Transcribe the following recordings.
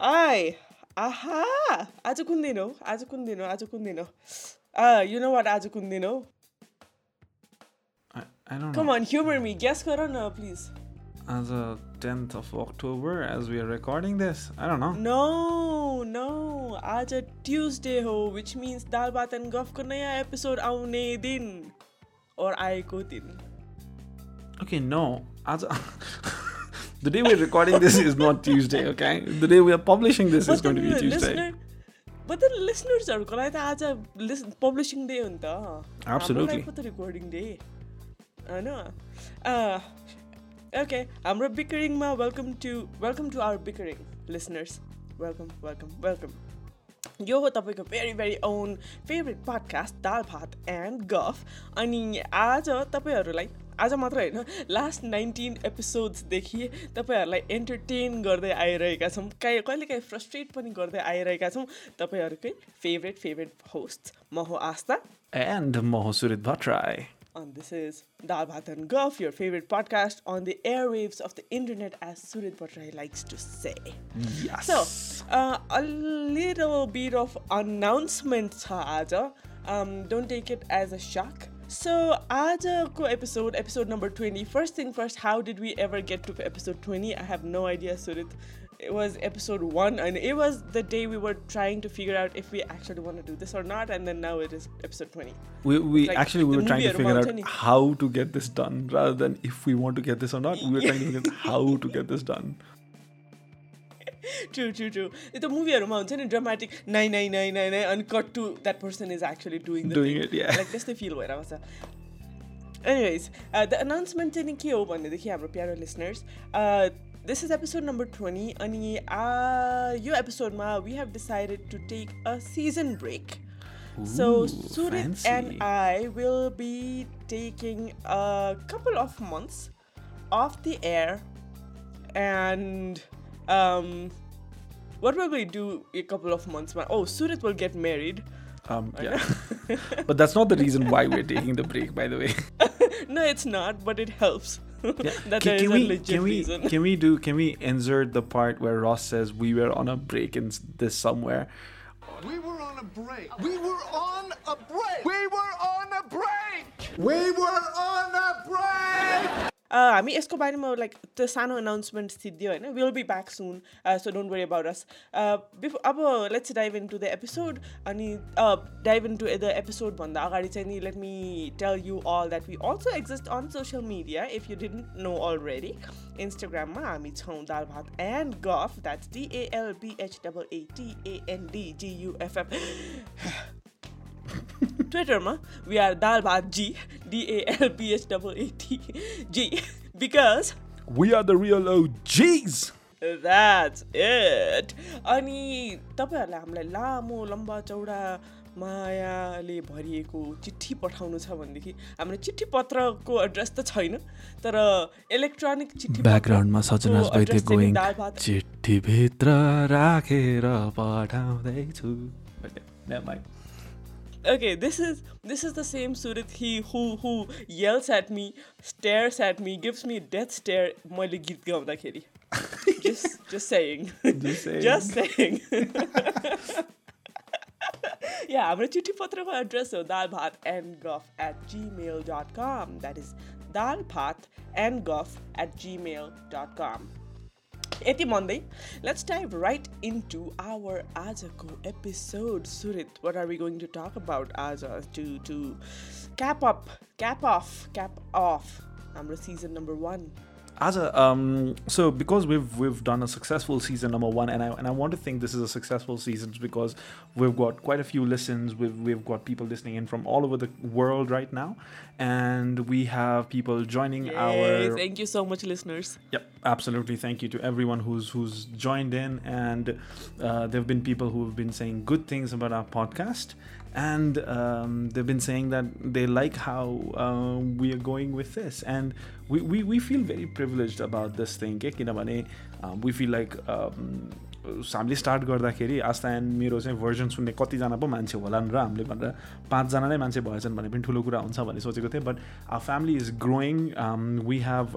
Aha, आज कुन दिन हो आज कुन दिन हो आज कुन दिन हो यु नो वाट आज कुन दिन हो I, I don't कम. अन ह्युमर मी ग्यास गर न please As a 10th of October, as we are recording this, I don't know. No no आज ट्युजडे हो विच मिन्स दाल भात एन्ड गफको नयाँ एपिसोड आउने दिन और आएको दिन Okay, no. As the day we're recording this is not Tuesday, okay? The day we are publishing this is going to be Tuesday. But लिसनर्सहरूको लागि त आज लिस पब्लिसिङ डे हो नि त Absolutely. हाम्रो लागि पो त रेकर्डिङ डे होइन ओके हाम्रो बिकरिङमा welcome to welcome to our बिकरिङ listeners welcome welcome welcome यो हो तपाईँको very very own favourite podcast Dal Bhat and Gaff अनि आज तपाईँहरूलाई आज मात्र होइन लास्ट नाइन्टिन एपिसोड्सदेखि तपाईँहरूलाई एन्टरटेन गर्दै आइरहेका छौँ काहीँ कहिलेकाहीँ फ्रस्ट्रेट पनि गर्दै आइरहेका छौँ तपाईँहरूकै फेभरेट फेभरेट होस्ट म हो आस्था And Mohosurit Bhattrai. And this is Dal Bhat and Guff, your favorite podcast on the airwaves of the internet, as Surit Bhattrai likes to say. Yes. So, uh, a little bit of announcement छ आज um, don't take it as a shock. So, आजको episode, episode number 20. First thing first, how did we ever get to episode 20? I have no idea, Surit. It was episode 1, and it was the day we were trying to figure out if we actually want to do this or not, and then now it is episode 20. we, we like actually we the were trying to movie figure out Armand how to get this done rather than if we want to get this or not. We were trying to figure out how to get this done. True true true यो त मुभीहरूमा हुन्छ नि dramatic नाइ नाइ नाइ नाइ नाइ अनि cut to that person is actually doing Doing it, yeah. Like त्यस्तै फिल भइरहेको छ एनिवेज द अनाउन्समेन्ट चाहिँ नि के हो भनेदेखि हाम्रो प्यारो listeners this is episode number twenty अनि uh, यो एपिसोडमा we have decided to take a season break So Ooh, Surit fancy. and I will be taking a couple of months off the air, and um, what will we do a couple of months? ma- Oh, Surit will get married. Um, yeah. but that's not the reason why we're taking the break, by the way. no, it's not, but it helps. Yeah. that Can, there is can a we legit can we reason. can we do can we insert the part where Ross says we were on a break in this somewhere? We were on a break. We were on a break. We were on a break. We were on a break. हामी यसको बारेमा like त्यो सानो announcement दियो होइन will be back soon so don't worry about us before अब let's dive into the episode अनि dive into the एपिसोडभन्दा अगाडि चाहिँ नि let me tell you all that we also exist on social media if you didn't know already इन्स्टाग्राममा हामी छौँ दाल भात एन्ड गफ द्याट्स डिएएलबिएच डबल एटिएनडिजियुएफएफ ट्विटरमा we are Dal Bhat ji डिएएलबिएच double AT G because We are the real OGs. That's it अनि तपाईँहरूलाई हामीलाई लामो लम्बा चौडा मायाले भरिएको चिठी पठाउनु छ भनेदेखि हाम्रो चिठी पत्रको एड्रेस त छैन तर इलेक्ट्रोनिक चिठी ब्याकग्राउन्डमा सजना पत्रको address चाहिँ नि दाल भात चिठीभित्र राखेर पठाउँदैछु. Okay, this is this is the same Surit he who who yells at me, stares at me, gives me death stare. मैले गीत गाउँदाखेरि just just saying. Just saying. just saying. yeah, हाम्रो चिठी पत्रको एड्रेस हो दाल भात एन्ड गफ at Gmail dot come that is दाल भात and गफ एट जिमेल डट कम यति भन्दै let's type right in to our आजको episode Surit. What are we going to talk about आज? To to cap up cap of cap of हाम्रो season number one As a um, so because we've we've done a successful season number one, and I and I want to think this is a successful season because we've got quite a few listens. We've we've got people listening in from all over the world right now, and we have people joining our Thank you so much, listeners. Yep, absolutely. Thank you to everyone who's who's joined in, and uh, there have been people who have been saying good things about our podcast, and um, they've been saying that they like how um, we are going with this, and we, we, we feel very privileged about this thing. के किनभने um, we feel like um, हामीले start गर्दाखेरि Aastha end मेरो चाहिँ version सुन्ने कतिजना पो मान्छे होलान् र हामीले भनेर पाँचजना नै मान्छे भएछन् भने पनि ठुलो कुरा हुन्छ भन्ने सोचेको थिएँ but our family is growing we have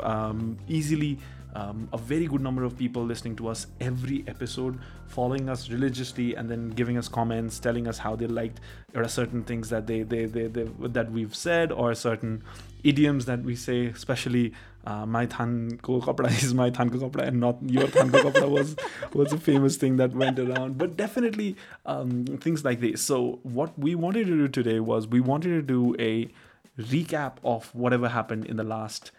easily um, a very good number of people listening to us every episode, following us religiously, and then giving us comments, telling us how they liked or certain things that they, they, they, they that we've said or certain idioms that we say, especially uh, my than ko kapda is my than ko kapda and not your than ko kapda was was a famous thing that went around. But definitely um, things like this. So what we wanted to do today was we wanted to do a recap of whatever happened in the last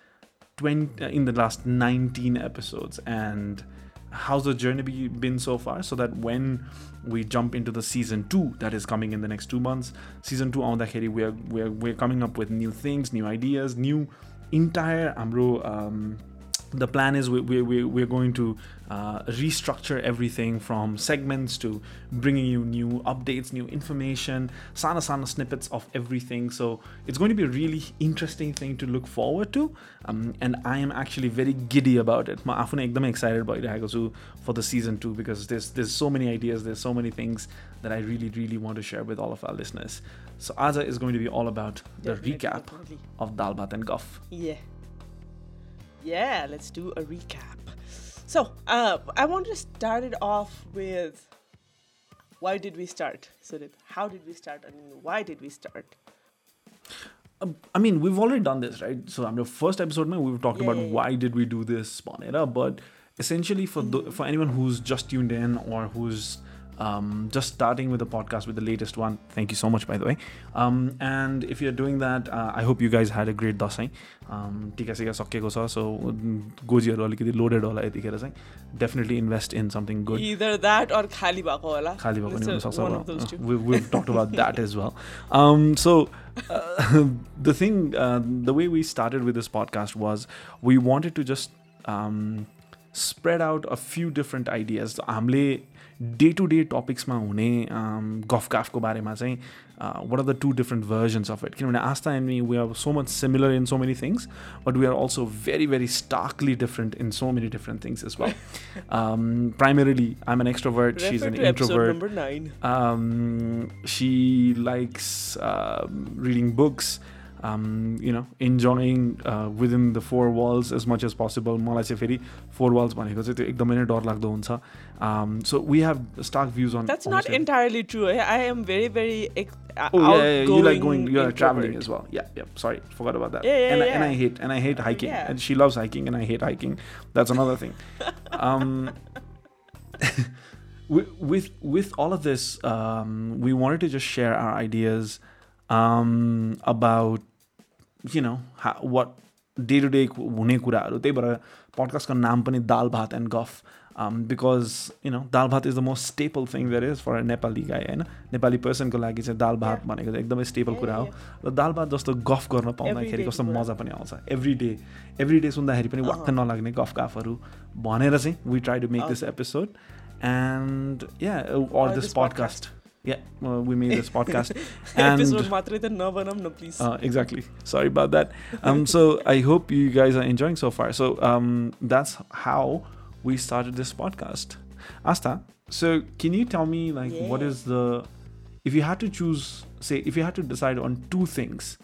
20 uh, in the last 19 episodes and how's the journey been so far? So that when we jump into the season 2 that is coming in the next 2 months season 2 on the we are we are we're coming up with new things new ideas new entire amro um, the plan is we we we're going to uh, restructure everything from segments to bringing you new updates, new information, sana sana snippets of everything. So it's going to be a really interesting thing to look forward to. Um, and I am actually very giddy about it. I'm ekdam excited by Hagosu for the season two because there's there's so many ideas, there's so many things that I really, really want to share with all of our listeners. So Aza is going to be all about the definitely, recap of Dal Bhat and Guff. Yeah. Yeah, let's do a recap. So, uh, I want to start it off with why did we start? So, that how did we start and why did we start? Um, I mean, we've already done this, right? So, on the first episode, man, we've talked Yeah, about yeah, yeah. why did we do this, Sponera, but essentially for the, for anyone who's just tuned in or who's um, just starting with the podcast with the latest one, thank you so much, by the way. Um, and if you're doing that, uh, I hope you guys had a great Dashain टिका सिका सकिएको छ सो गोजीहरू अलिकति loaded होला यतिखेर चाहिँ definitely invest in something good Either that or खाली भएको होला. खाली भएको नि It's a- हुनसक्छ one अब. of those two. Uh, we, we've talked about that as well um, so uh, the thing uh, the way we started with this podcast was we wanted to just um, spread out a few different ideas हामीले day to day टपिक्समा हुने गफ गाफको बारेमा चाहिँ what are the two different versions of it किनभने Aastha and me we are so much similar in so many things but we are also very very starkly different in so many different things as well primarily आइम N extrovert C is Refer N to episode introvert number nine. um, she likes uh, reading books um, you know enjoying uh, within the four walls as much as possible मलाई चाहिँ फेरि four Waals भनेको चाहिँ त्यो एकदमै नै डरलाग्दो हुन्छ so we have stark views on That's not entirely true. eh? I am very, very ex- uh, Oh yeah, yeah, you like going, outgoing you are traveling introvert. as well. Yeah, yeah. Sorry, forgot about that. Yeah, yeah, and, I- and I yeah. hate and I hate hiking. Yeah. And she loves hiking, and I hate hiking. That's another thing. um, with, with with all of this, um, we wanted to just share our ideas um, about you know how, what day to day हुने कुराहरू त्यही भएर पडकास्टको नाम पनि दाल भात and गफ because you know dal bhat is the most staple thing there is for Nepali guy होइन नेपाली पर्सनको लागि चाहिँ दाल भात. भनेको चाहिँ एकदमै Yeah, कुरा हो र दाल भात जस्तो गफ गर्न पाउँदाखेरि कस्तो। मजा पनि आउँछ एभ्री डे एभ्री डे सुन्दाखेरि पनि वाक्क। नलाग्ने गफ गाफहरू भनेर चाहिँ we try to make this. Episode and yeah or this yeah, we made this podcast. and episode no please. Uh, exactly. Sorry about that. Um, so I hope you guys are enjoying so far. So um, that's how we started this podcast. Asta, so can you tell me like yeah. what is the if you had to choose say if you had to decide on two things,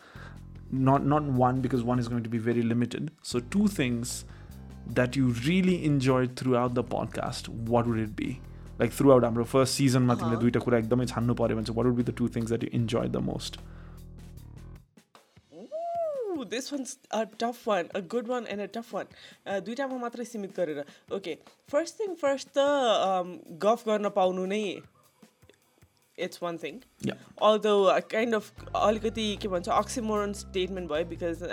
not not one because one is going to be very limited. So two things that you really enjoyed throughout the podcast, what would it be? Like throughout हाम्रो first सिजनमा तिमीले दुइटा कुरा एकदमै छान्नु पऱ्यो भने चाहिँ what would be the two things that you enjoy the most this one tough one a good one and a tough one दुइटामा मात्रै सीमित गरेर ओके फर्स्ट थिङ फर्स्ट त गफ गर्न पाउनु नै it's one thing all the kind of अलिकति के भन्छ अक्सिमोरन स्टेटमेन्ट भयो because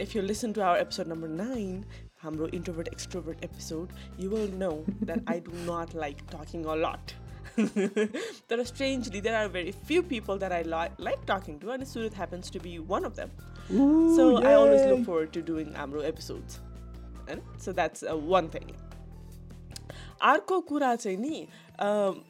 if you listen to our episode number nine हाम्रो introvert extrovert episode you will know that I do not like talking a lot there are strangely there are very few people that I li- like talking to and Surat happens to be one of them so I always look forward to doing Amro episodes and so that's uh, one thing अर्को कुरा चाहिँ नि um,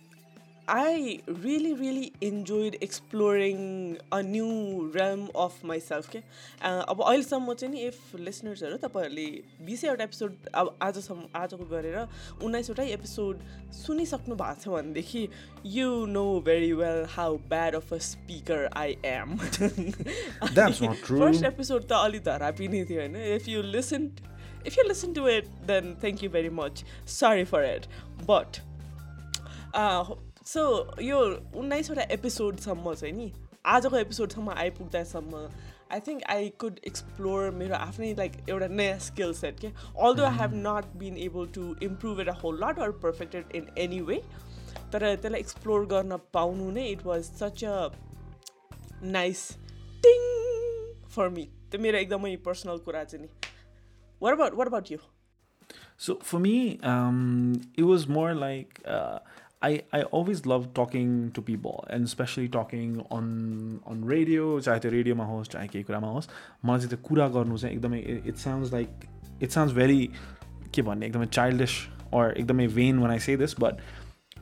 I really, really enjoyed exploring a new realm of myself के Uh, अब अहिलेसम्म चाहिँ नि if लिसनर्सहरू तपाईँहरूले बिसैवटा एपिसोड अब आजसम्म आजको गरेर उन्नाइसवटै एपिसोड सुनिसक्नु भएको छ भनेदेखि you know very well how bad of a speaker I M That's not true. First episode त अलि धरापी नै थियो होइन if you listen if you listen to it, then thank you very much. Sorry for it. But, so यो उन्नाइसवटा एपिसोडसम्म चाहिँ नि आजको एपिसोडसम्म आइपुग्दासम्म I think I could explore मेरो आफ्नै लाइक एउटा नयाँ स्किल सेट के although I have not been able to improve it a whole lot or perfected in any way तर त्यसलाई एक्सप्लोर गर्न पाउनु नै it was such a nice thing for me त्यो मेरो एकदमै पर्सनल कुरा चाहिँ नि what about what about you me, um, it was more like uh, I I always love talking to people and especially talking on on radio चाहे त्यो रेडियोमा होस् चाहे केही कुरामा होस् मलाई चाहिँ त्यो कुरा गर्नु चाहिँ एकदमै it sounds like it sounds भेरी के भन्ने एकदमै चाइल्डिस or एकदमै vain when I say this but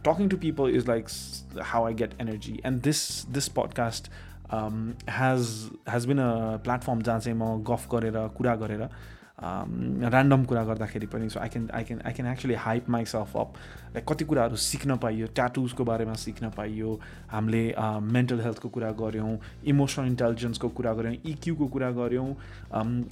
talking to people is like s- how I get energy and this this podcast um, has has been a platform जहाँ चाहिँ म गफ गरेर कुरा गरेर Random कुरा गर्दाखेरि पनि so I can I can I can actually hype myself up like कति कुराहरू सिक्न पाइयो ट्याटुजको बारेमा सिक्न पाइयो हामीले मेन्टल हेल्थको कुरा गऱ्यौँ इमोसनल इन्टेलिजेन्सको कुरा गऱ्यौँ इक्युको कुरा गऱ्यौँ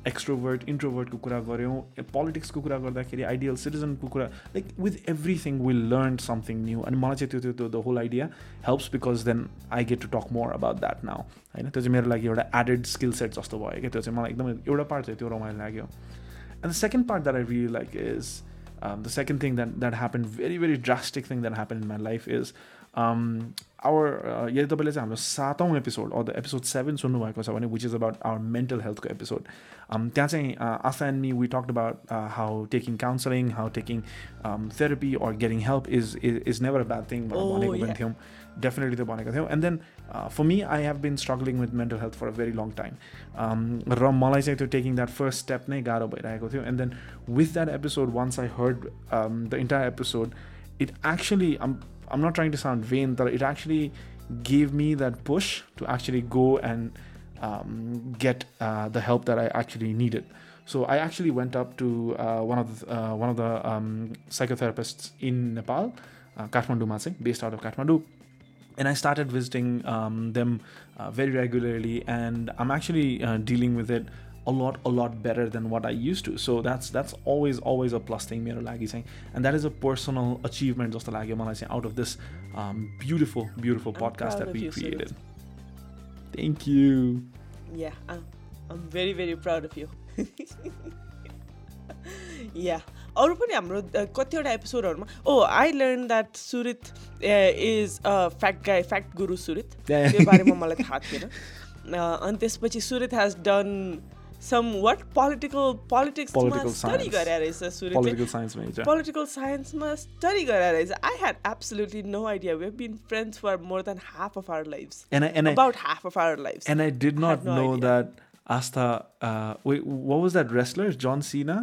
एक्सट्रोभर्ट इन्ट्रोभर्टको कुरा गऱ्यौँ पोलिटिक्सको कुरा गर्दाखेरि आइडियल सिटिजनको कुरा like with everything will learn something new अनि मलाई चाहिँ त्यो त्यो the whole idea helps because then I get to talk more about that now होइन? त्यो चाहिँ मेरो लागि एउटा एडेड स्किल सेट जस्तो भयो क्या? त्यो चाहिँ मलाई एकदमै एउटा पार्ट चाहिँ त्यो रमाइलो लाग्यो। And the second part that I really like is um, the second thing that, that happened, very, very drastic thing that happened in my life is uh, यदि तपाईँले चाहिँ हाम्रो सातौँ episode or the episode seven सुन्नुभएको छ भने which is about our mental हेल्थको episode त्यहाँ चाहिँ Aastha and me we talk about how taking counselling how taking therapy or getting help is is never a bad thing भनेको पनि. थियौँ definitely त्यो भनेको थियौँ. And then for me I have been struggling with mental health for a very long time र मलाई चाहिँ त्यो taking that first step नै गाह्रो भइरहेको थियो. And then with that episode once I heard the entire episode it actually I'm not trying to sound vain, that it actually gave me that push to actually go and um, get uh, the help that I actually needed. So I actually went up to uh, one of the, uh, one of the um, psychotherapists in Nepal, uh, Kathmandu Masing, based out of Kathmandu, and I started visiting um, them uh, very regularly. And I'm actually uh, dealing with it a lot a lot better than what I used to. So that's that's always always a plus thing मेरो लागि चाहिँ. And that is a personal achievement जस्तो लाग्यो मलाई चाहिँ out of this beautiful beautiful podcast that we created thank you Yeah, I'm, I'm very, very proud of you. yeah. अरू पनि हाम्रो कतिवटा एपिसोडहरूमा ओ I learn that Surit is fact guy fact guru Surit त्यो बारेमा मलाई थाहा थिएन। अनि त्यसपछि Surit has done some watt political पोलिटिक्समा Political study science. गरे रहेछ सुरितले Political science major. पोलिटिकल साइन्समा स्टडी गरेर रहेछ I had absolutely no idea we been friends for more than half of our lives And I and I about half of our lives. and I did not no know idea. that Asta. Uh, wait, what was that wrestler? John Cena.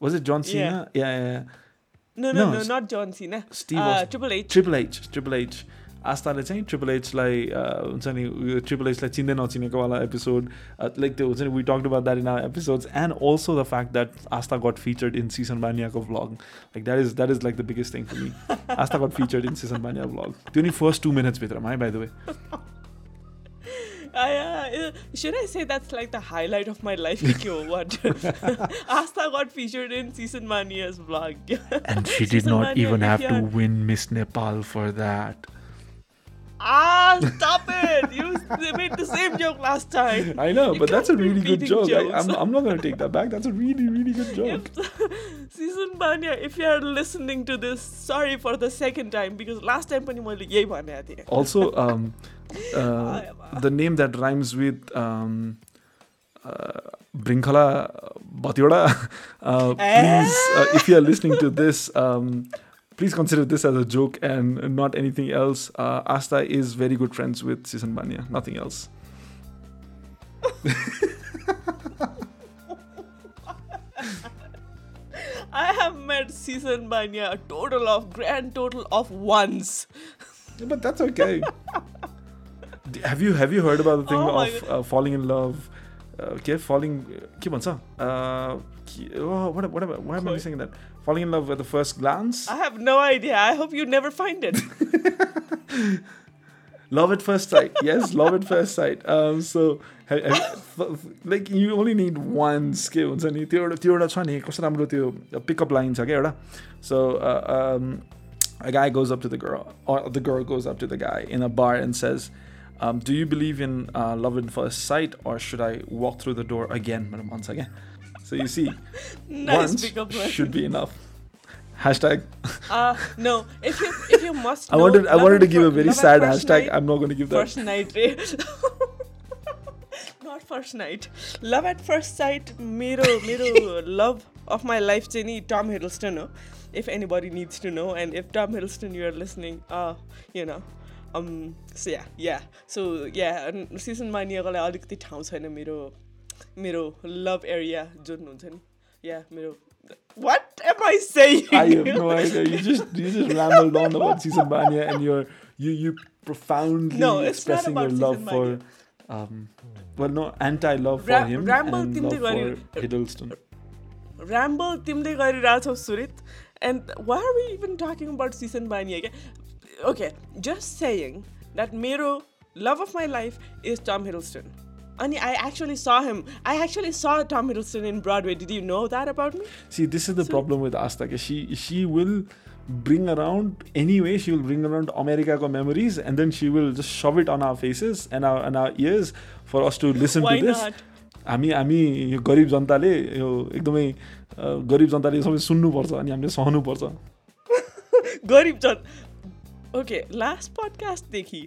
Was it John Cena? Yeah. Yeah, yeah. yeah. no, no, no, no, s- not John Cena. Steve uh, Austin. Triple H. Triple H. Triple H. आस्थाले चाहिँ triple एचलाई हुन्छ नि उयो triple एचलाई चिन्दै नचिनेको वाला episode like त्यो हुन्छ नि we talk about that in our episodes and also the fact that Aastha got featured in Sisan बानियाको vlog like that is that is like the biggest thing for me Aastha got featured in Sisan Baniya vlog त्यो नि first to मिनट्सभित्रमा है by the way I, uh, should I say that's like the highlight of my life? Kyo, what? Asta got featured in Season Mania's vlog. And she did Season not Mania, even if have you to are- win Miss Nepal for that. Ah, stop it! You made the same joke last time. I know, you but that's a really good joke. I, am I'm, I'm not gonna take that back. That's a really, really good joke. If, Sisan Baniya, if you are listening to this, sorry for the second time because last time pani maile yahi bhane aati. Also, um, uh, the name that rhymes with um, uh, Brinkhala Batiwada. Uh, eh? please, uh, if you are listening to this, um please consider this as a joke and not anything else. Uh, Asta is very good friends with Sisan Baniya, nothing else. I have met Sisan Baniya a total of grand total of once. but that's okay. have you have you heard about the thing oh of uh, falling in love? Uh, okay, falling. Uh, oh, what, what, what, why am I saying that? Falling in love at the first glance. I have no idea. I hope you never find it. love at first sight. Yes, love at first sight. Um, so ha- ha- f- f- like you only need one skill हुन्छ नि त्यो एउटा त्यो एउटा छ नि कस्तो राम्रो त्यो पिकअप लाइन छ क्या एउटा सो a guy goes up to the girl or the girl goes up to the guy in a bar and says um, do you believe in uh, love at first sight or should I walk through the door again madam once again so you see Nice once pickup line. should be enough hashtag Uh, no, if you if you must. I know, wanted I love wanted at to give a fir- very love at sad first hashtag night- I'm not going to give that First night, रे. Not first night. Love at first sight. मेरो मेरो love of my life चाहिँ नि Tom Hiddleston हो. If anybody needs to know, and if Tom Hiddleston you are listening, uh, you know. Um, so yeah, yeah. So yeah, and season मानिएकोलाई अलिकति ठाउँ छैन मेरो मेरो love area जुन हुन्छ नि. Yeah, मेरो What am I saying? I have no idea. You just you just rambled on about season Banya and you're you you profoundly No, expressing your love for um well no anti-love for Ra- him ramble and love for Hiddleston. Ramble तिमीले गरिरहेछौ सुरित and why are we even talking about season क्या okay just saying that मेरो love of my life is Tom Hiddleston अनि I actually saw him I actually saw Tom Hiddleston in Broadway did you know that about me See, this is the problem with Asta. She she will bring around anyway. She will bring around America memories, and then she will just shove it on our faces and our and our ears for us to listen why to this. not हामी हामी यो गरिब जनताले यो एकदमै गरिब जनताले सबै सुन्नुपर्छ अनि हामीले सहनुपर्छ गरिब जन ओके लास्ट पडकास्टदेखि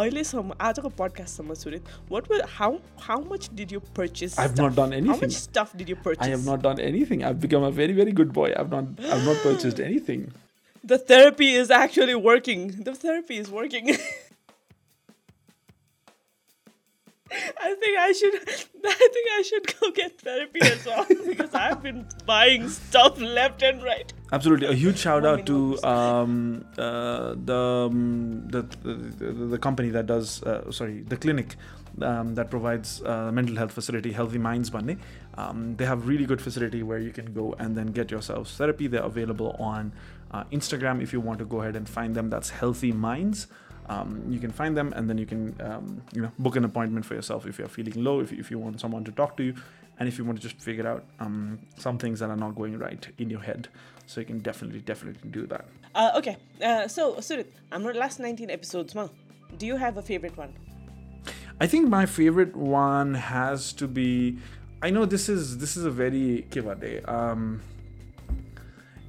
अहिलेसम्म आजको पडकास्टसम्म सुरित वाट how how much did you purchase I have not done How anything. much stuff did you purchase? I have not done anything. I've become a very, very good boy. I've not I've not purchased anything. The therapy is actually working. The therapy is working. should. I think I should go get therapy as well because I've been buying stuff left and right. Absolutely, a huge shout out to um, uh, the, um, the, the the company that does uh, sorry the clinic um, that provides uh, mental health facility Healthy Minds Bunny. Um, they have really good facility where you can go and then get yourselves therapy. They're available on uh, Instagram if you want to go ahead and find them. That's Healthy Minds um, you can find them and then you can um, you know book an appointment for yourself if you're feeling low if, if you want someone to talk to you and if you want to just figure out um, some things that are not going right in your head. So you can definitely definitely do that. Uh, okay. Uh, so Surit not last 19 episodes ma. Do you have a favorite one? I think my favorite one has to be I know this is this is a very kivade um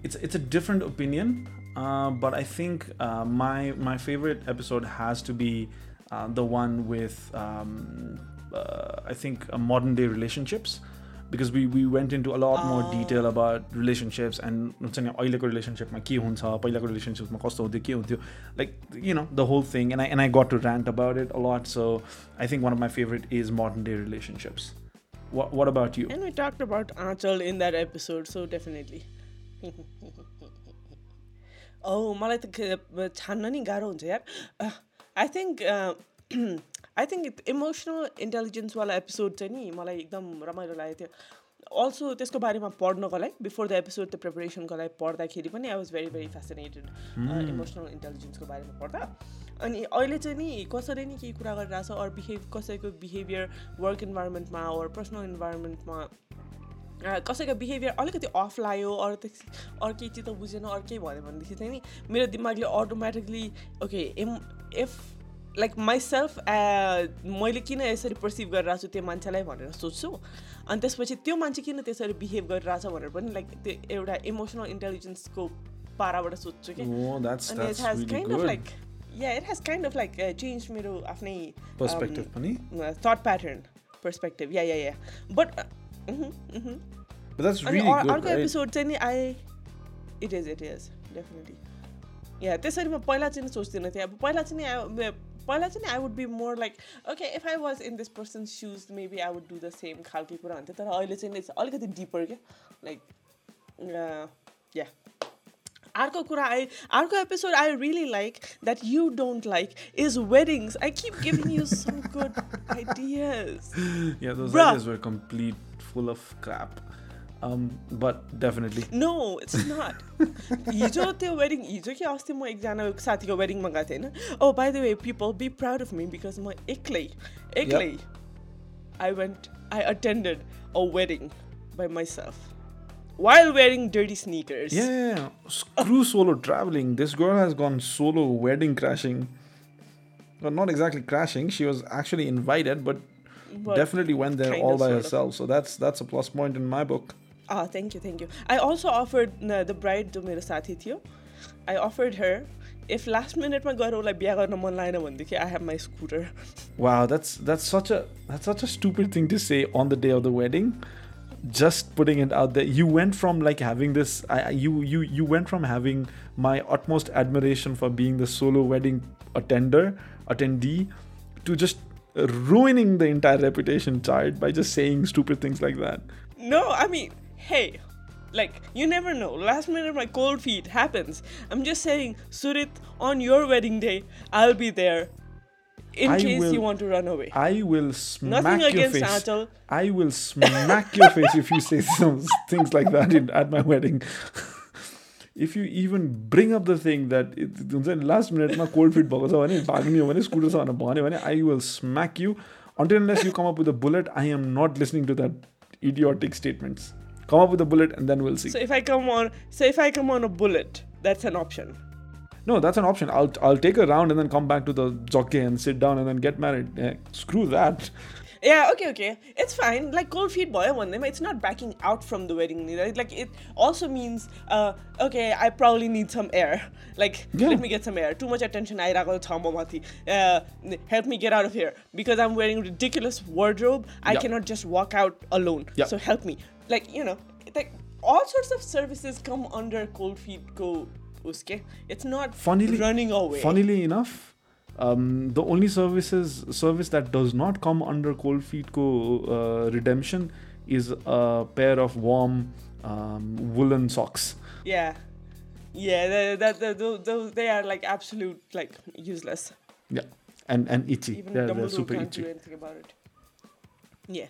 it's it's a different opinion uh, but i think uh, my my favorite episode has to be uh, the one with um, uh, i think uh, modern day relationships because we, we went into a lot more detail about relationships and हुन्छ नि अहिलेको रिलेसनसिपमा के हुन्छ पहिलाको रिलेसनसिपमा कस्तो हुन्थ्यो के हुन्थ्यो like you know the whole thing and I and I got to rant about it a lot so I think one of my favourite is modern day relationships watt about you And we talked about Achal in that episode, so definitely. oh, मलाई त छान्न नि गाह्रो हुन्छ यार। I think I think emotional इन्टेलिजेन्सवाला episode चाहिँ नि मलाई एकदम रमाइलो लागेको थियो। अल्सो त्यसको बारेमा पढ्नको लागि बिफोर द एपिसोड द प्रिपरेसनको लागि पढ्दाखेरि पनि I was very very fascinated emotional इन्टेलिजेन्सको बारेमा पढ्दा। अनि अहिले चाहिँ नि कसैले नि केही कुरा गरिरहेछ अरू बिहेभ कसैको बिहेभियर वर्क इन्भाइरोमेन्टमा अरू पर्सनल इन्भाइरोमेन्टमा कसैको बिहेभियर अलिकति अफ लाग्यो अरू त अरू केही चित्त बुझेन अरू केही भयो भनेदेखि चाहिँ नि मेरो दिमागले automatically okay um if like myself मैले किन यसरी पर्सिभ गरिरहेको छु त्यो मान्छेलाई भनेर सोच्छु अनि त्यसपछि त्यो मान्छे किन त्यसरी बिहेभ गरिरहेछ भनेर पनि लाइक त्यो एउटा इमोसनल इन्टेलिजेन्सको पाराबाट सोध्छु कि। It has kind of. Like yeah it has kind of like change मेरो आफ्नै thought pattern perspective yeah yeah yeah but But that's अनि really अ- good, अर्को right? एपिसोड चाहिँ नि I it is it is definitely या त्यसरी म पहिला चाहिँ नि सोच्दिनँ थिएँ अब पहिला चाहिँ नि I- पहिला चाहिँ नि I would be more like okay if I was in this person shoes maybe I would do the same खालको कुरा हुन्थ्यो तर अहिले चाहिँ नि it's अलिकति डिपर क्या लाइक या अर्को कुरा आई अर्को episode I really like that you don't like is weddings I keep giving you some good ideas yeah those Bruh. ideas were complete full of crap um, but definitely no it's not हिजो त्यो wedding हिजो कि अस्ति म एकजना साथीको वेडिङमा गएको थिएँ होइन O by the way people be proud of me because म एक्लै एक्लै आई वेन्ट आई attended a wedding by myself while wearing dirty sneakers. Yeah, yeah, yeah. Screw solo traveling. This girl has gone solo wedding crashing. Well, not exactly crashing. She was actually invited, but, But definitely went there kind all of, by sort of. herself. So that's that's a plus point in my book. Ah, thank you, thank you. I also offered uh, the bride जो मेरो साथी थियो I offered her if last minute मा गएर उसलाई बिहा गर्न मन लागेन भनेदेखि I have my scooter. Wow, that's that's such a that's such a stupid thing to say on the day of the wedding. Just putting it out there. You went from like having this. I I- you you you went from having my utmost admiration for being the solo wedding attender attendee to just ruining the entire reputation child by just saying stupid things like that. No, I mean, hey, like you never know. Last minute my cold feet happens. I'm just saying, Surit, on your wedding day, I'll be there. In I case will- you want to run away. I will smack Nothing your against face. Achal. I will smack your face if you say some things like that in, at my wedding. if you even bring up the thing that it, हुन्छ नि last minute मा cold feet भएको छ भने भाग्ने हो भने scooter छ भनेर भन्यो भने I will smack you until unless you come up with a bullet I am not listening to that idiotic statements come up with a bullet and then we'll see So if I come on, so if I come on a bullet, that's an option. no that's an option I'll I'll take a round and then come back to the jockey and sit down and then get married Eh, screw that Yeah, okay, okay. It's fine. Like cold feet boy one them. It's not backing out from the wedding. Right? Like it also means, uh, okay, I probably need some air. Like Yeah. let me get some air. Too much attention. I. Uh, help me get out of here because I'm wearing ridiculous wardrobe. I Yeah. cannot just walk out alone. Yeah. So help me. Like you know, like all sorts of services come under cold feet go. Uske. It's not Funnily- running away. Funnily enough, um, the only services service that does not come under Cold Feet Co uh, redemption is a pair of warm um, woolen socks. Yeah. Yeah, that, that, that, those, those, they are like absolute, like useless. Yeah, and and itchy. Even they're, they're Dumbledore super can't do itchy. anything about it. Yeah.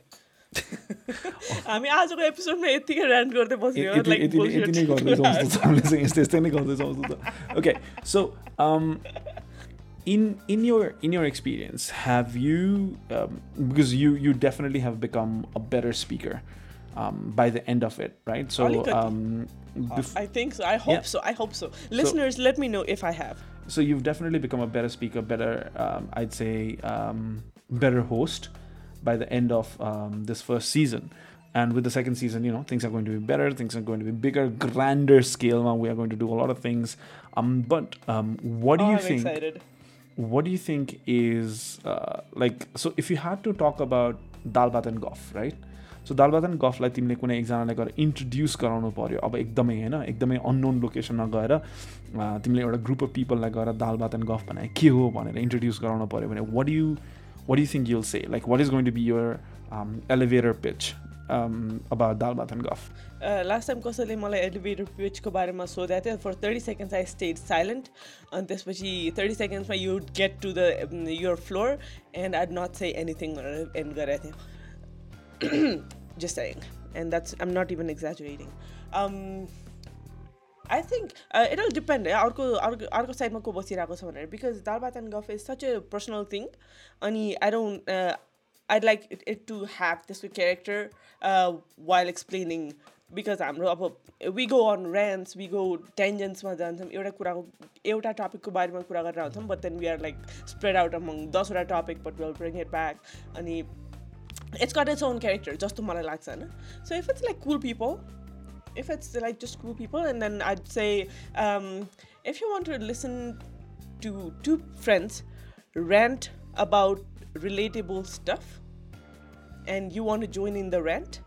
हामी आजको एपिसोडमा यतिकै ऱ्यान्ड गर्दै बस्यो यति like यति नै- यति नै गर्दैछौँ जस्तो छ हामीले चाहिँ यस्तै यस्तै नै गर्दैछौँ जस्तो छ okay so um in in your in your experience have you um, because you you definitely have become a better speaker um, by the end of it right so um bef- I think so. I hope Yeah. so. I hope so. Listeners, let me know if I have. so you've definitely become a better speaker better um, i'd say um, better host by the end of um, this first season and with the second season you know things are going to be better things are going to be bigger grander scale now we are going to do a lot of things um, but um, what do oh, you I'm think excited. What do you think is uh, like so if you had to talk about dalbat and goff right? So Dalbhat and गफलाई तिमीले कुनै एकजनालाई गएर introduce गराउनु पऱ्यो अब एकदमै होइन एकदमै अननोन लोकेसनमा गएर तिमीले एउटा ग्रुप अफ पिपललाई गएर दालबात एन्ड गफ भने के हो भनेर इन्ट्रोड्युस गराउनु पऱ्यो भने what you what you think you'll say like what is going to be your elevator pitch about Dalbhat and Gaff last time कसैले मलाई एलिभेटर पिचको बारेमा सोधेको थियो for thirty seconds I stayed silent अनि त्यसपछि thirty सेकेन्ड्समा you get to the your floor and I'd not say anything भनेर end गरेको just saying. And that's i'm not even exaggerating. Um I think uh, it'll depend. है अर्को अर्को अर्को साइडमा को बसिरहेको छ भनेर because Dal Bhat and Gaff is such a personal thing अनि I don't eyed like it to have त्यसको क्यारेक्टर वाइल एक्सप्लेनिङ बिकज हाम्रो अब we go on ऱ्यान्स we go टेन्जेन्समा जान्छौँ एउटा कुराको एउटा टपिकको बारेमा कुरा गरेर आउँछौँ but then we are like spread out among दसवटा topic but will bring it back अनि it's got its own character जस्तो मलाई लाग्छ होइन so if it's like cool people if it's like just cool people and then I'd say um, if you want to listen to two friends rant about relatable stuff and you want to join in the rant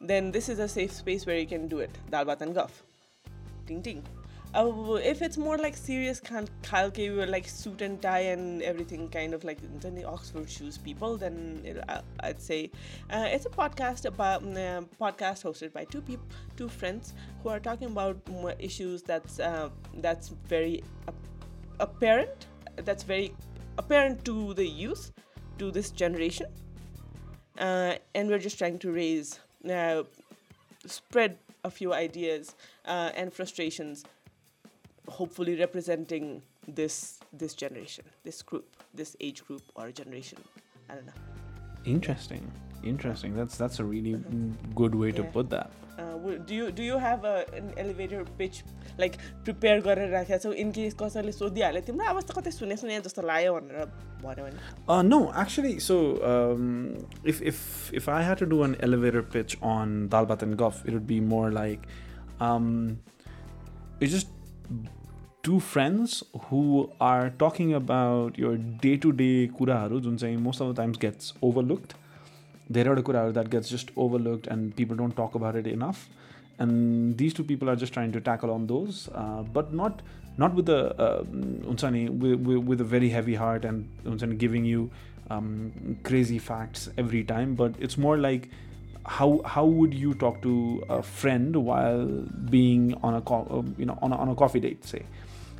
then this is a safe space where you can do it. Dal Bhat and Guff. Ting ting. Uh, if it's more like serious kind khalke we like suit and tie and everything kind of like the oxford shoes people then it, I, i'd say uh, it's a podcast about uh, podcast hosted by two people two friends who are talking about issues that's uh, that's very ap- apparent that's very apparent to the youth to this generation uh, and we're just trying to raise uh, spread a few ideas uh, and frustrations, hopefully representing this this generation, this group, this age group or generation. I don't know. Interesting. Interesting. That's that's a really mm, good way to Yeah. put that. Uh, w- do you do you have a, an elevator pitch like prepare गरेर राखेको छौ in case कसैले सोधिहाल्यो तिम्रो आवाज त कतै सुने सुने जस्तो लाग्यो भनेर भन्यो भने Uh, no, actually, so um, if if if I had to do an elevator pitch on Dalbat and Goff, it would be more like um, it's just two friends who are talking about your day-to-day kuraharu, जुन चाहिँ most of the times gets overlooked. धेरैवटा कुराहरू that gets just overlooked and people don't talk about it enough and these two people are just trying to tackle on those but not not with the हुन्छ नि with a very heavy heart and हुन्छ नि giving you crazy facts every time but it's more like how how would you talk to a friend while being on a on on a coffee date चाहिँ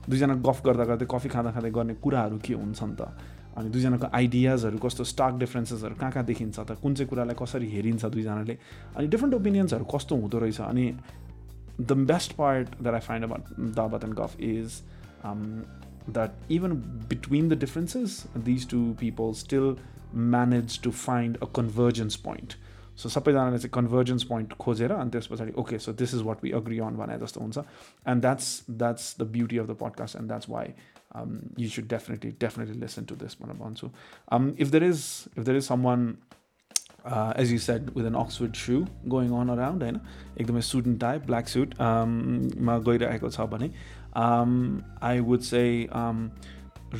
दुईजना गफ गर्दा गर्दै coffee खाँदा खाँदै गर्ने कुराहरू के हुन्छ नि त अनि दुईजनाको आइडियाजहरू कस्तो स्टार्क डिफ्रेन्सेसहरू कहाँ कहाँ देखिन्छ त कुन चाहिँ कुरालाई कसरी हेरिन्छ दुईजनाले अनि डिफ्रेन्ट ओपिनियन्सहरू कस्तो हुँदो रहेछ अनि the best part that I find about दावत and Gaff is that even between the differences these two people still manage to find a convergence point so सबैजनाले चाहिँ कन्भर्जन्स पोइन्ट खोजेर अनि त्यस पछाडि okay so this is what we agree on भने जस्तो हुन्छ। And that's that's the beauty of the podcast and that's why um, you should definitely definitely listen to this भनेर भन्छु um, if there is if there is someone uh, as you said with an Oxford shoe going on around होइन एकदमै suit and tie black suit um, मा गइरहेको छ भने um, I would say um,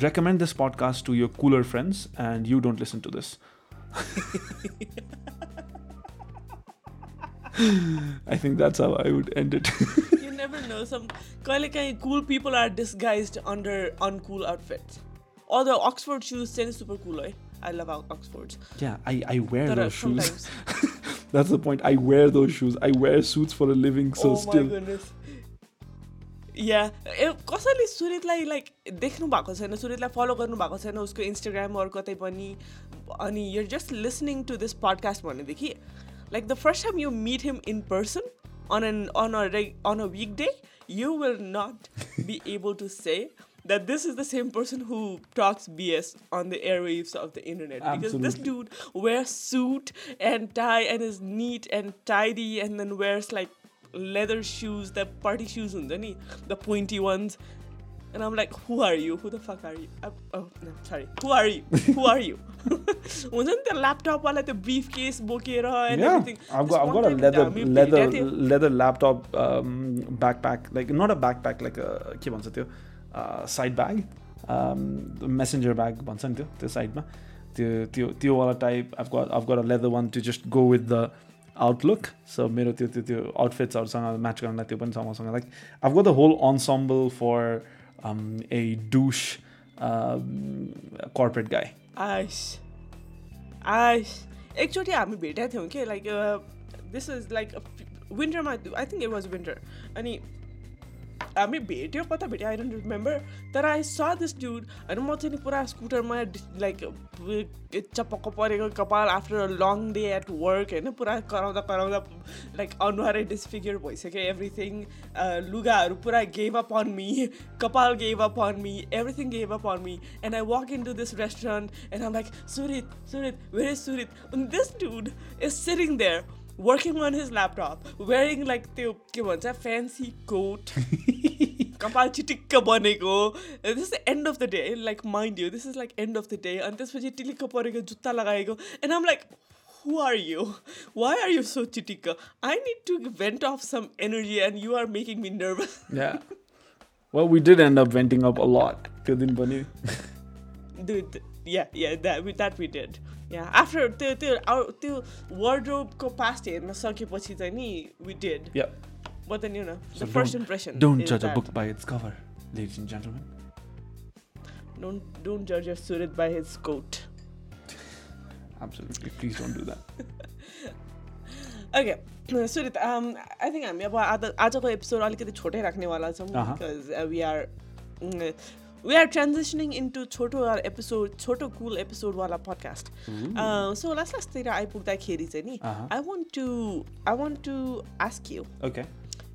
recommend this podcast to your cooler friends and you don't listen to this. I think that's how I would end it. you never know some कहिले काहीँ cool people are disguised under uncool outfits although Oxford shoes चाहिँ super cool है I love Ox- Oxfords yeah, I, I wear तर those shoes. sometimes That's the point. I wear those shoes. I wear suits for a living. So oh still, my goodness या कसैले सुरितलाई like देख्नु भएको छैन सुरितलाई फलो गर्नु भएको छैन उसको इन्स्टाग्राम अरू कतै पनि अनि your just listening to this podcast भनेदेखि like the first time you meet him in person on an on a on a weekday, you will not be able to say that this is the same person who talks BS on the airwaves of the internet Absolutely. because this dude wears suit and tie and is neat and tidy and then wears like leather shoes, the party shoes, and the pointy ones, And I'm like, who are you? Who the fuck are you? I, oh, no, sorry. Who are you? Who are you? हुन्छ नि त्यो ल्यापटपवाला त्यो brief case बोकेर and yeah, everything. I've This got I've one got a time, leather हामी leather भेटेको थियौँ। leather laptop um, backpack like not a backpack like a के भन्छ त्यो uh, side bag um, messenger bag भन्छ नि त्यो त्यो साइडमा त्यो त्यो त्योवाला type I've got I've got a leather one to just go with the outlook so मेरो त्यो त्यो त्यो आउटफिट्सहरूसँग म्याच गर्नलाई त्यो पनि छ मसँग like I've got the whole ensemble for um, a douche um, corporate guy. आइस आइस एकचोटि हामी भेटेका थियौँ कि like this is like विन्टरमा I think it was winter अनि हामी भेट्यो कता भेट्यो आई डोन्ट रिमेम्बर तर आई स दिस ड्युड होइन म चाहिँ नि पुरा स्कुटरमा लाइक चपक्क परेको कपाल after a long day at work होइन पुरा कराउँदा कराउँदा लाइक अनुहारै डिसफिगर भइसक्यो एभ्रिथिङ लुगाहरू पुरा गेभ अप अन मी कपाल gave up on me everything gave up on me and I walk in to this restaurant and um like सुरित सुरित where is सुरित and this dude is sitting there working on his laptop wearing like त्यो के भन्छ fancy coat कपाल चिटिक्क बनेको this is and of the day like mind you this is like end of the day अनि त्यसपछि टिलिक्क परेको जुत्ता लगाएको and um like who are you? Why are you so chitika? I need to vent off some energy and you are making me nervous. yeah well we did end up venting up a lot त्यो दिन पनि Dude, th- yeah, yeah, that we, that we did. Yeah after त्यो त्यो त्यो वर्डरोबको past हेर्न सकेपछि चाहिँ नि we did but then you know the first impression don't जज a book it's cover ladies coat I हामी अब आजको एपिसोड अलिकति छोटै राख्नेवाला छौँ uh, we mm, we are transitioning into छोटो episode छोटो cool episode वाला podcast. Uh, so last last तिर आइपुग्दाखेरि चाहिँ नि Uh-huh. I want to I want to ask you Okay.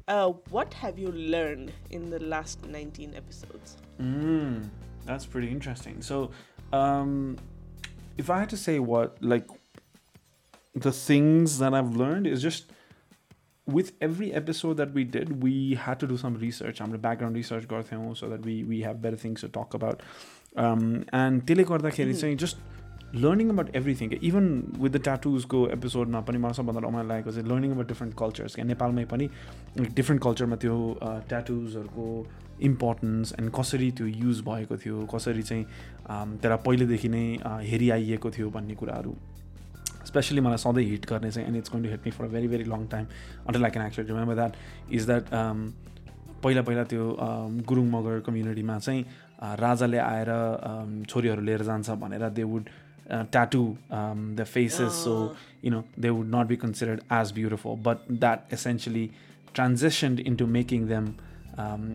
uh, what have you learned in the last 19 episodes? Mm, that's pretty interesting. So, um, if I had to say what, like, the things that I've learned is just with every episode that we did, we had to do some research. हाम्रो background research गर्थ्यौँ so that we we have better things to talk about and त्यसले गर्दाखेरि चाहिँ just learning about everything even with the ट्याटुजको एपिसोडमा पनि मलाई सबभन्दा रमाइलो लागेको चाहिँ लर्निङ अबाउट डिफ्रेन्ट कल्चर्स क्या नेपालमै पनि डिफ्रेन्ट कल्चरमा त्यो ट्याटुजहरूको इम्पोर्टेन्स एन्ड कसरी त्यो युज भएको थियो कसरी चाहिँ त्यसलाई पहिलेदेखि नै हेरिआइएको थियो भन्ने कुराहरू स्पेसली मलाई सधैँ हिट गर्ने चाहिँ and it's going to hit me for a very very long time until like can actually remember that is that पहिला पहिला त्यो um, गुरुङ मगर कम्युनिटीमा चाहिँ uh, राजाले आएर um, छोरीहरू लिएर जान्छ भनेर they would tattoo the faces so you know they would not be considered as beautiful. But that essentially transitioned into making them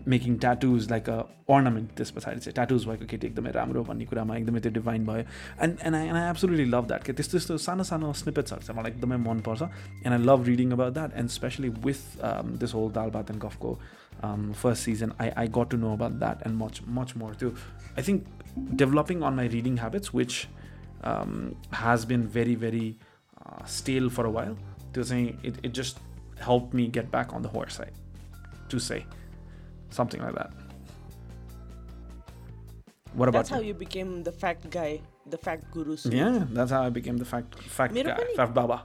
making tattoos like a ornament this पछाडि चाहिँ tattoos भएको केटी एकदमै राम्रो भन्ने कुरामा एकदमै त्यो डिभाइन भयो. And and I and I absolutely love that के त्यस्तो त्यस्तो सानो सानो स्निपेट्सहरू चाहिँ मलाई एकदमै मनपर्छ. And I love reading about that and especially with this whole dal bhat and गफको first season I I got to know about that and much much more त्यो I think developing on my reading habits which been very very uh, stale for a while त्यो चाहिँ it, it just helped me get back on the horse side to say. something like that. What about? That's how you became the fact guy, the fact guru. Yeah, that's how I became the fact fact Mera guy, fact baba.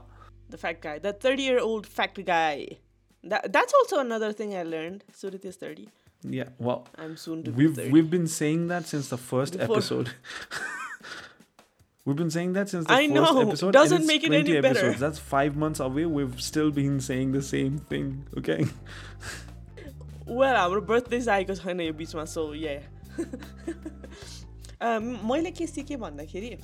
The fact guy, the thirty-year-old fact guy. That that's also another thing I learned. Surit is thirty. Yeah, well, I'm soon to we've, be 30. We've been saying that since the first Before. episode. we've been saying that since the I first know. episode. Doesn't make it any better. That's five months away. We've still been saying the same thing. Okay. Well हाम्रो birthday आएको छैन यो बिचमा सो या मैले के सिकेँ भन्दाखेरि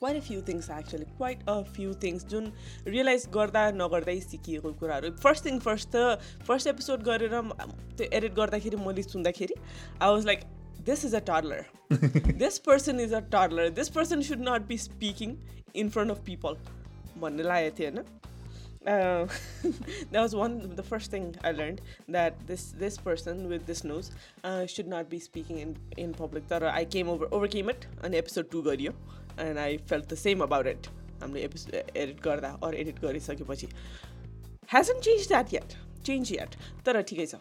quite a few things actually quite a few things Jun realize गर्दा नगर्दै सिकिएको कुराहरू। फर्स्ट थिङ फर्स्ट त फर्स्ट एपिसोड गरेर त्यो एडिट गर्दाखेरि मैले सुन्दाखेरि I was like this is a terror this person is a terror this person should not be speaking in front of people भन्ने लागेको थियो होइन? Uh, that was one the first thing I learned that this this person with this nose uh, should not be speaking in in public. That I came over overcame it on episode two गरियो and I felt the same about it. हामीले episode edit गर्दा or edit गरिसकेपछि hasn't changed that yet change yet ठिकै छ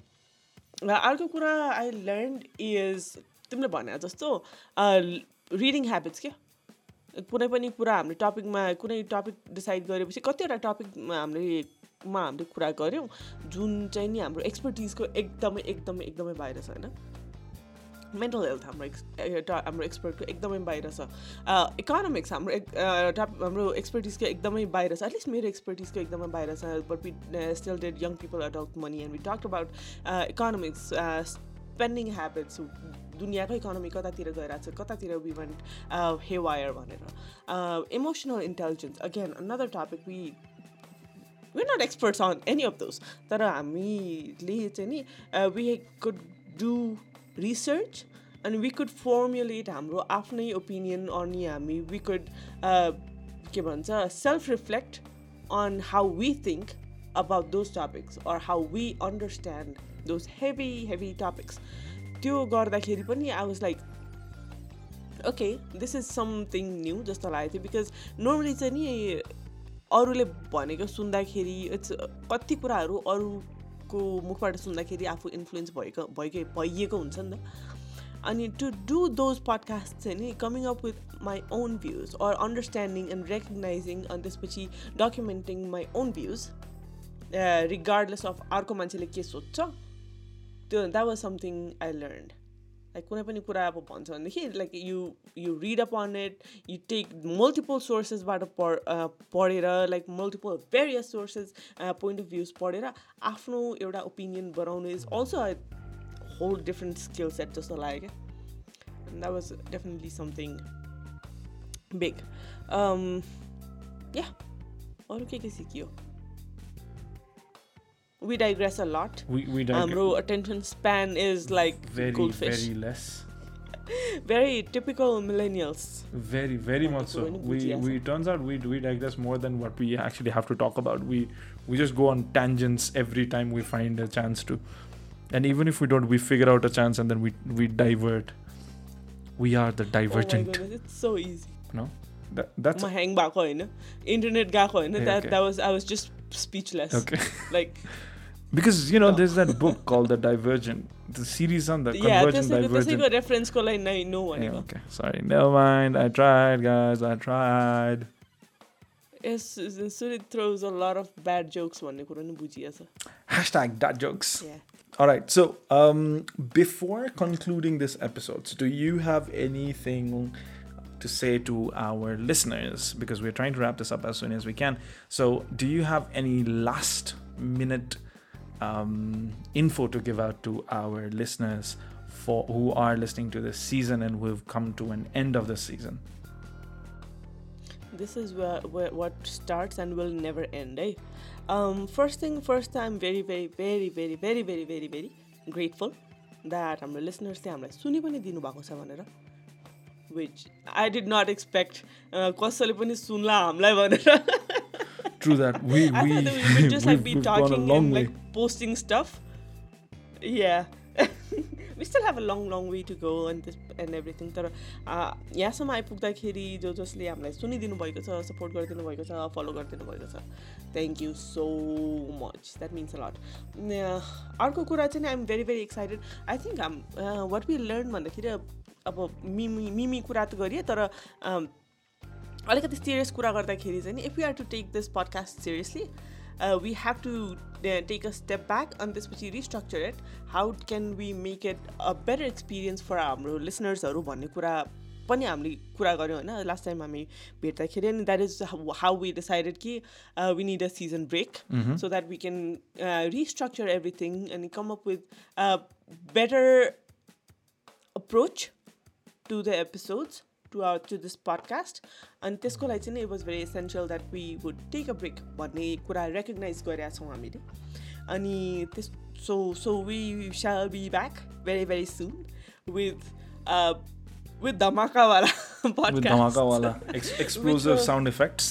र अर्को कुरा I learn is तिमीले भने जस्तो रिडिङ ह्याबिट्स क्या कुनै पनि कुरा हामीले टपिकमा कुनै टपिक डिसाइड गरेपछि कतिवटा टपिकमा हामीले मा हामीले कुरा गऱ्यौँ जुन चाहिँ नि हाम्रो एक्सपर्टिजको एकदमै एकदमै एकदमै बाहिर छ होइन? मेन्टल हेल्थ हाम्रो एक्स हाम्रो एक्सपर्टको एकदमै बाहिर छ। इकोनोमिक्स हाम्रो हाम्रो एक्सपर्टिजको एकदमै बाहिर छ। एटलिस्ट मेरो एक्सपर्टिजको एकदमै बाहिर छ but we still did young people about money and we talk about economics spending habits दुनियाँको इकोनोमी कतातिर गइरहेको छ कतातिर वी वान्ट हे वायर भनेर। Emotional intelligence again another topic we we're not experts on any of those तर हामीले चाहिँ नि वी कुड डु रिसर्च अनि वी कुड फर्मुलेट हाम्रो आफ्नै ओपिनियन अनि हामी वी कुड के भन्छ self reflect on how we think about those topics or how we understand those heavy heavy topics त्यो गर्दाखेरि पनि I was like okay this is something new जस्तो लागेको थियो बिकज नर्मली चाहिँ नि अरूले भनेको सुन्दाखेरि इट्स कति कुराहरू अरूको मुखबाट सुन्दाखेरि आफू इन्फ्लुएन्स भएको भइकै भइएको हुन्छ नि त। अनि टु डु दोज पडकास्ट चाहिँ नि coming up with my own views or understanding and recognizing अनि त्यसपछि documenting my own views regardless of अर्को मान्छेले के सोध्छ। त्यो that was something I learn like कुनै पनि कुरा अब भन्छ भनेदेखि like you you read up on it you take multiple सोर्सेसबाट पढ पढेर like multiple various sources point of views पढेर आफ्नो एउटा ओपिनियन बनाउनु is also a whole different skill set जस्तो लाग्यो क्या that was definitely something big yeah अरू के के सिकियो we digress a lot. We, we digress. Um, bro, attention span is like very, goldfish. Very less. very typical millennials. Very, very much so. We, we turns out we we digress more than what we actually have to talk about. We we just go on tangents every time we find a chance to, and even if we don't, we figure out a chance and then we we divert. We are the divergent. Oh my goodness, it's so easy. No, that, that's my hang back internet gak on that that was I was just speechless. Okay, like Because you know, Oh. there's that book called The Divergent, the series on the या Convergent त्यसैको Divergent. त्यसैको रेफरेन्सको लागि नै no Yeah, भनेको okay, sorry, never mind. I tried, guys. I tried. Yes सुरित throws a lot of bad jokes भन्ने कुरो नि बुझिएछ Hashtag dad jokes. Yeah. All right. So, um, before concluding this episode, do you have anything to say to our listeners? Because we're trying to wrap this up as soon as we can. So, do you have any last minute um, info to give out to our listeners for who are listening to this season and who have come to an end of this season. This is where, where what starts and will never end, eh? Um, first thing first, time, very, very, very, very, very, very, very, very grateful that हाम्रो लिसनर्सले हामीलाई सुनि पनि दिनुभएको छ भनेर विच आई did nut expect कसैले पनि सुन्ला हामीलाई भनेर True that. We I we thought that we would just like be talking and way. like posting stuff. Yeah. we still have a long, long way to go and this and everything. तर uh, यहाँसम्म आइपुग्दाखेरि जो जसले हामीलाई सुनिदिनु भएको छ support गरिदिनु भएको छ फलो गरिदिनु भएको छ thank you so much that means a lot अर्को कुरा चाहिँ I'm very very excited I think um what we learn भन्दाखेरि अब मिमी मिमी कुरा त गरिए तर um, अलिकति सिरियस कुरा गर्दाखेरि चाहिँ if you are to take this podcast seriously we have to take a step back अनि त्यसपछि restructure it how can we make it a better experience for हाम्रो लिसनर्सहरू भन्ने कुरा पनि हामीले कुरा गऱ्यौँ होइन। लास्ट टाइम हामी भेट्दाखेरि अनि that is how we decided कि we need a season break so that we can restructure everything अनि come up with better approach to the episodes. to our to this podcast अनि त्यसको लागि चाहिँ it was very essential that we would take a break भन्ने कुरा recognise गरेका छौँ हामीले अनि त्यस सो सो वी साल be back very very soon with with धमाकावाला With podcast. Dhamaka wala ex- explosive was- sound effects.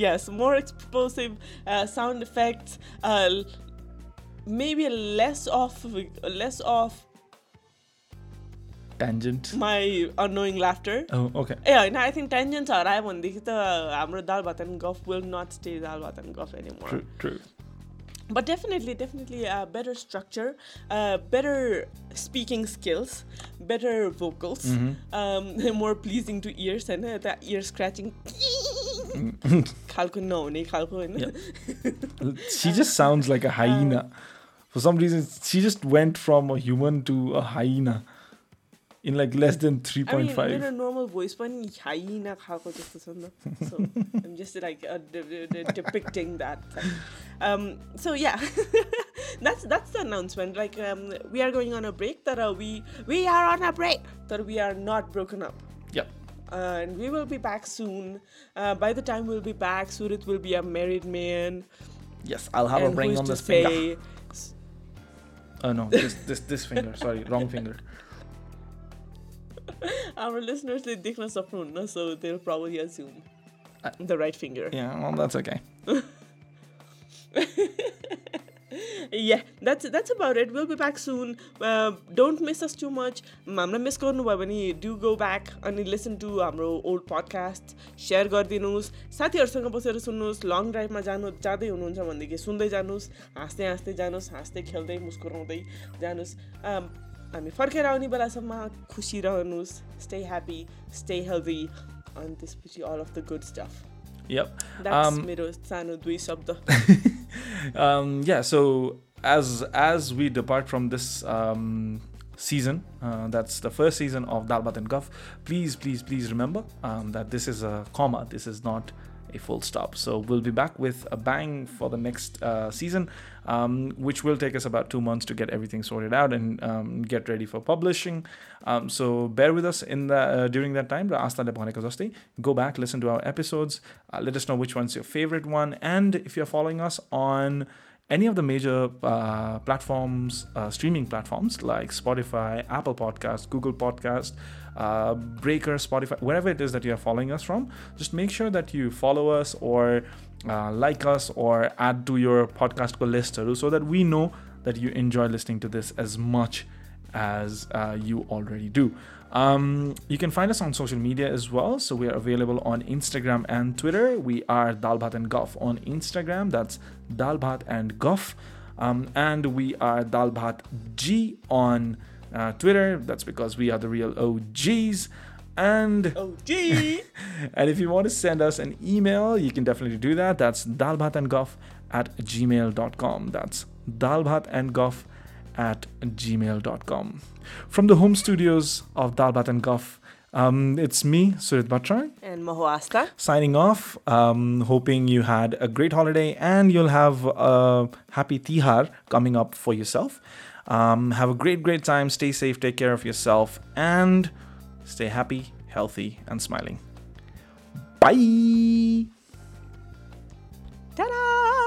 yes more explosive uh, sound effects uh, maybe less of less of tangent. My unknowing laughter. Oh okay. Yeah and i think tangents are i one amra Dal Bhat and Guff will not stay dal batan anymore. True true. But definitely definitely a better structure uh, better speaking skills better vocals mm-hmm. um, more pleasing to ears and uh, that ear scratching. खालको नहुने खालको होइन she just sounds like a hyena. For some reason she just went from a human to a hyena in like less than I mean, 3.5. मेरो normal voice पनि हाइना खालको जस्तो छ नि त so I'm just like uh, de- de- de- depicting that um, so yeah that's that's the announcement like um, we are going on a break that uh, we we are on a break that we are not broken up yeah. uh, and we will be back soon uh, by the time we'll be back Surit will be a married man Yes, I'll have and a ring who's on to this say finger. Oh no, this this this finger. Sorry, wrong finger. our listeners they देख्न सक्नुहुन्न so they'll probably assume I- the right finger Yeah, well, that's okay. yeah that's that's about it we'll be back soon uh, don't miss us too much हामीलाई miss गर्नुभयो भने do go back अनि listen to हाम्रो old podcast share गरिदिनुहोस् साथीहरूसँग बसेर सुन्नुहोस् long ड्राइभमा जानु जाँदै हुनुहुन्छ भनेदेखि सुन्दै जानुहोस् हाँस्दै हाँस्दै जानुहोस् हाँस्दै खेल्दै मुस्कुराउँदै जानुहोस् um, हामी फर्केर आउने बेलासम्म खुसी रहनुहोस् स्टे ह्याप्पी स्टे हेल्दी अनि त्यसपछि all of the good stuff. That's Um, मेरो सानो दुई शब्द um, so as as we depart from this um, season uh, that's the first season of dalbat and guff please please please remember um, that this is a comma this is not a full stop. So we'll be back with a bang for the next uh, season, um, which will take us about two months to get everything sorted out and um, get ready for publishing. Um, so bear with us in the uh, during that time. Go back, listen to our episodes. Uh, let us know which one's your favorite one, and if you're following us on any of the major uh, platforms, uh, streaming platforms like Spotify, Apple Podcast, Google Podcast, uh, Breaker, Spotify, wherever it is that you are following us from, just make sure that you follow us or uh, like us or add to your podcast list so that we know that you enjoy listening to this as much as uh, you already do. Um, you can find us on social media as well. So we are available on Instagram and Twitter. We are Dal Bhat and Guff on Instagram. That's Dal Bhat and Guff. Um, and we are Dalbat G on uh, Twitter. That's because we are the real OGs. And Oh, gee. and if you want to send us an email, you can definitely do that. That's dalbhatandguff at gmail.com. That's dalbhatandguff at gmail.com. From the home studios of Dal Bhat and Guff, um, it's me, Surit Bhattarai, and Mahuasta. signing off. Um, hoping you had a great holiday and you'll have a happy Tihar coming up for yourself. Um, have a great, great time. Stay safe, take care of yourself, and Stay happy, healthy, and smiling. Bye! Ta da!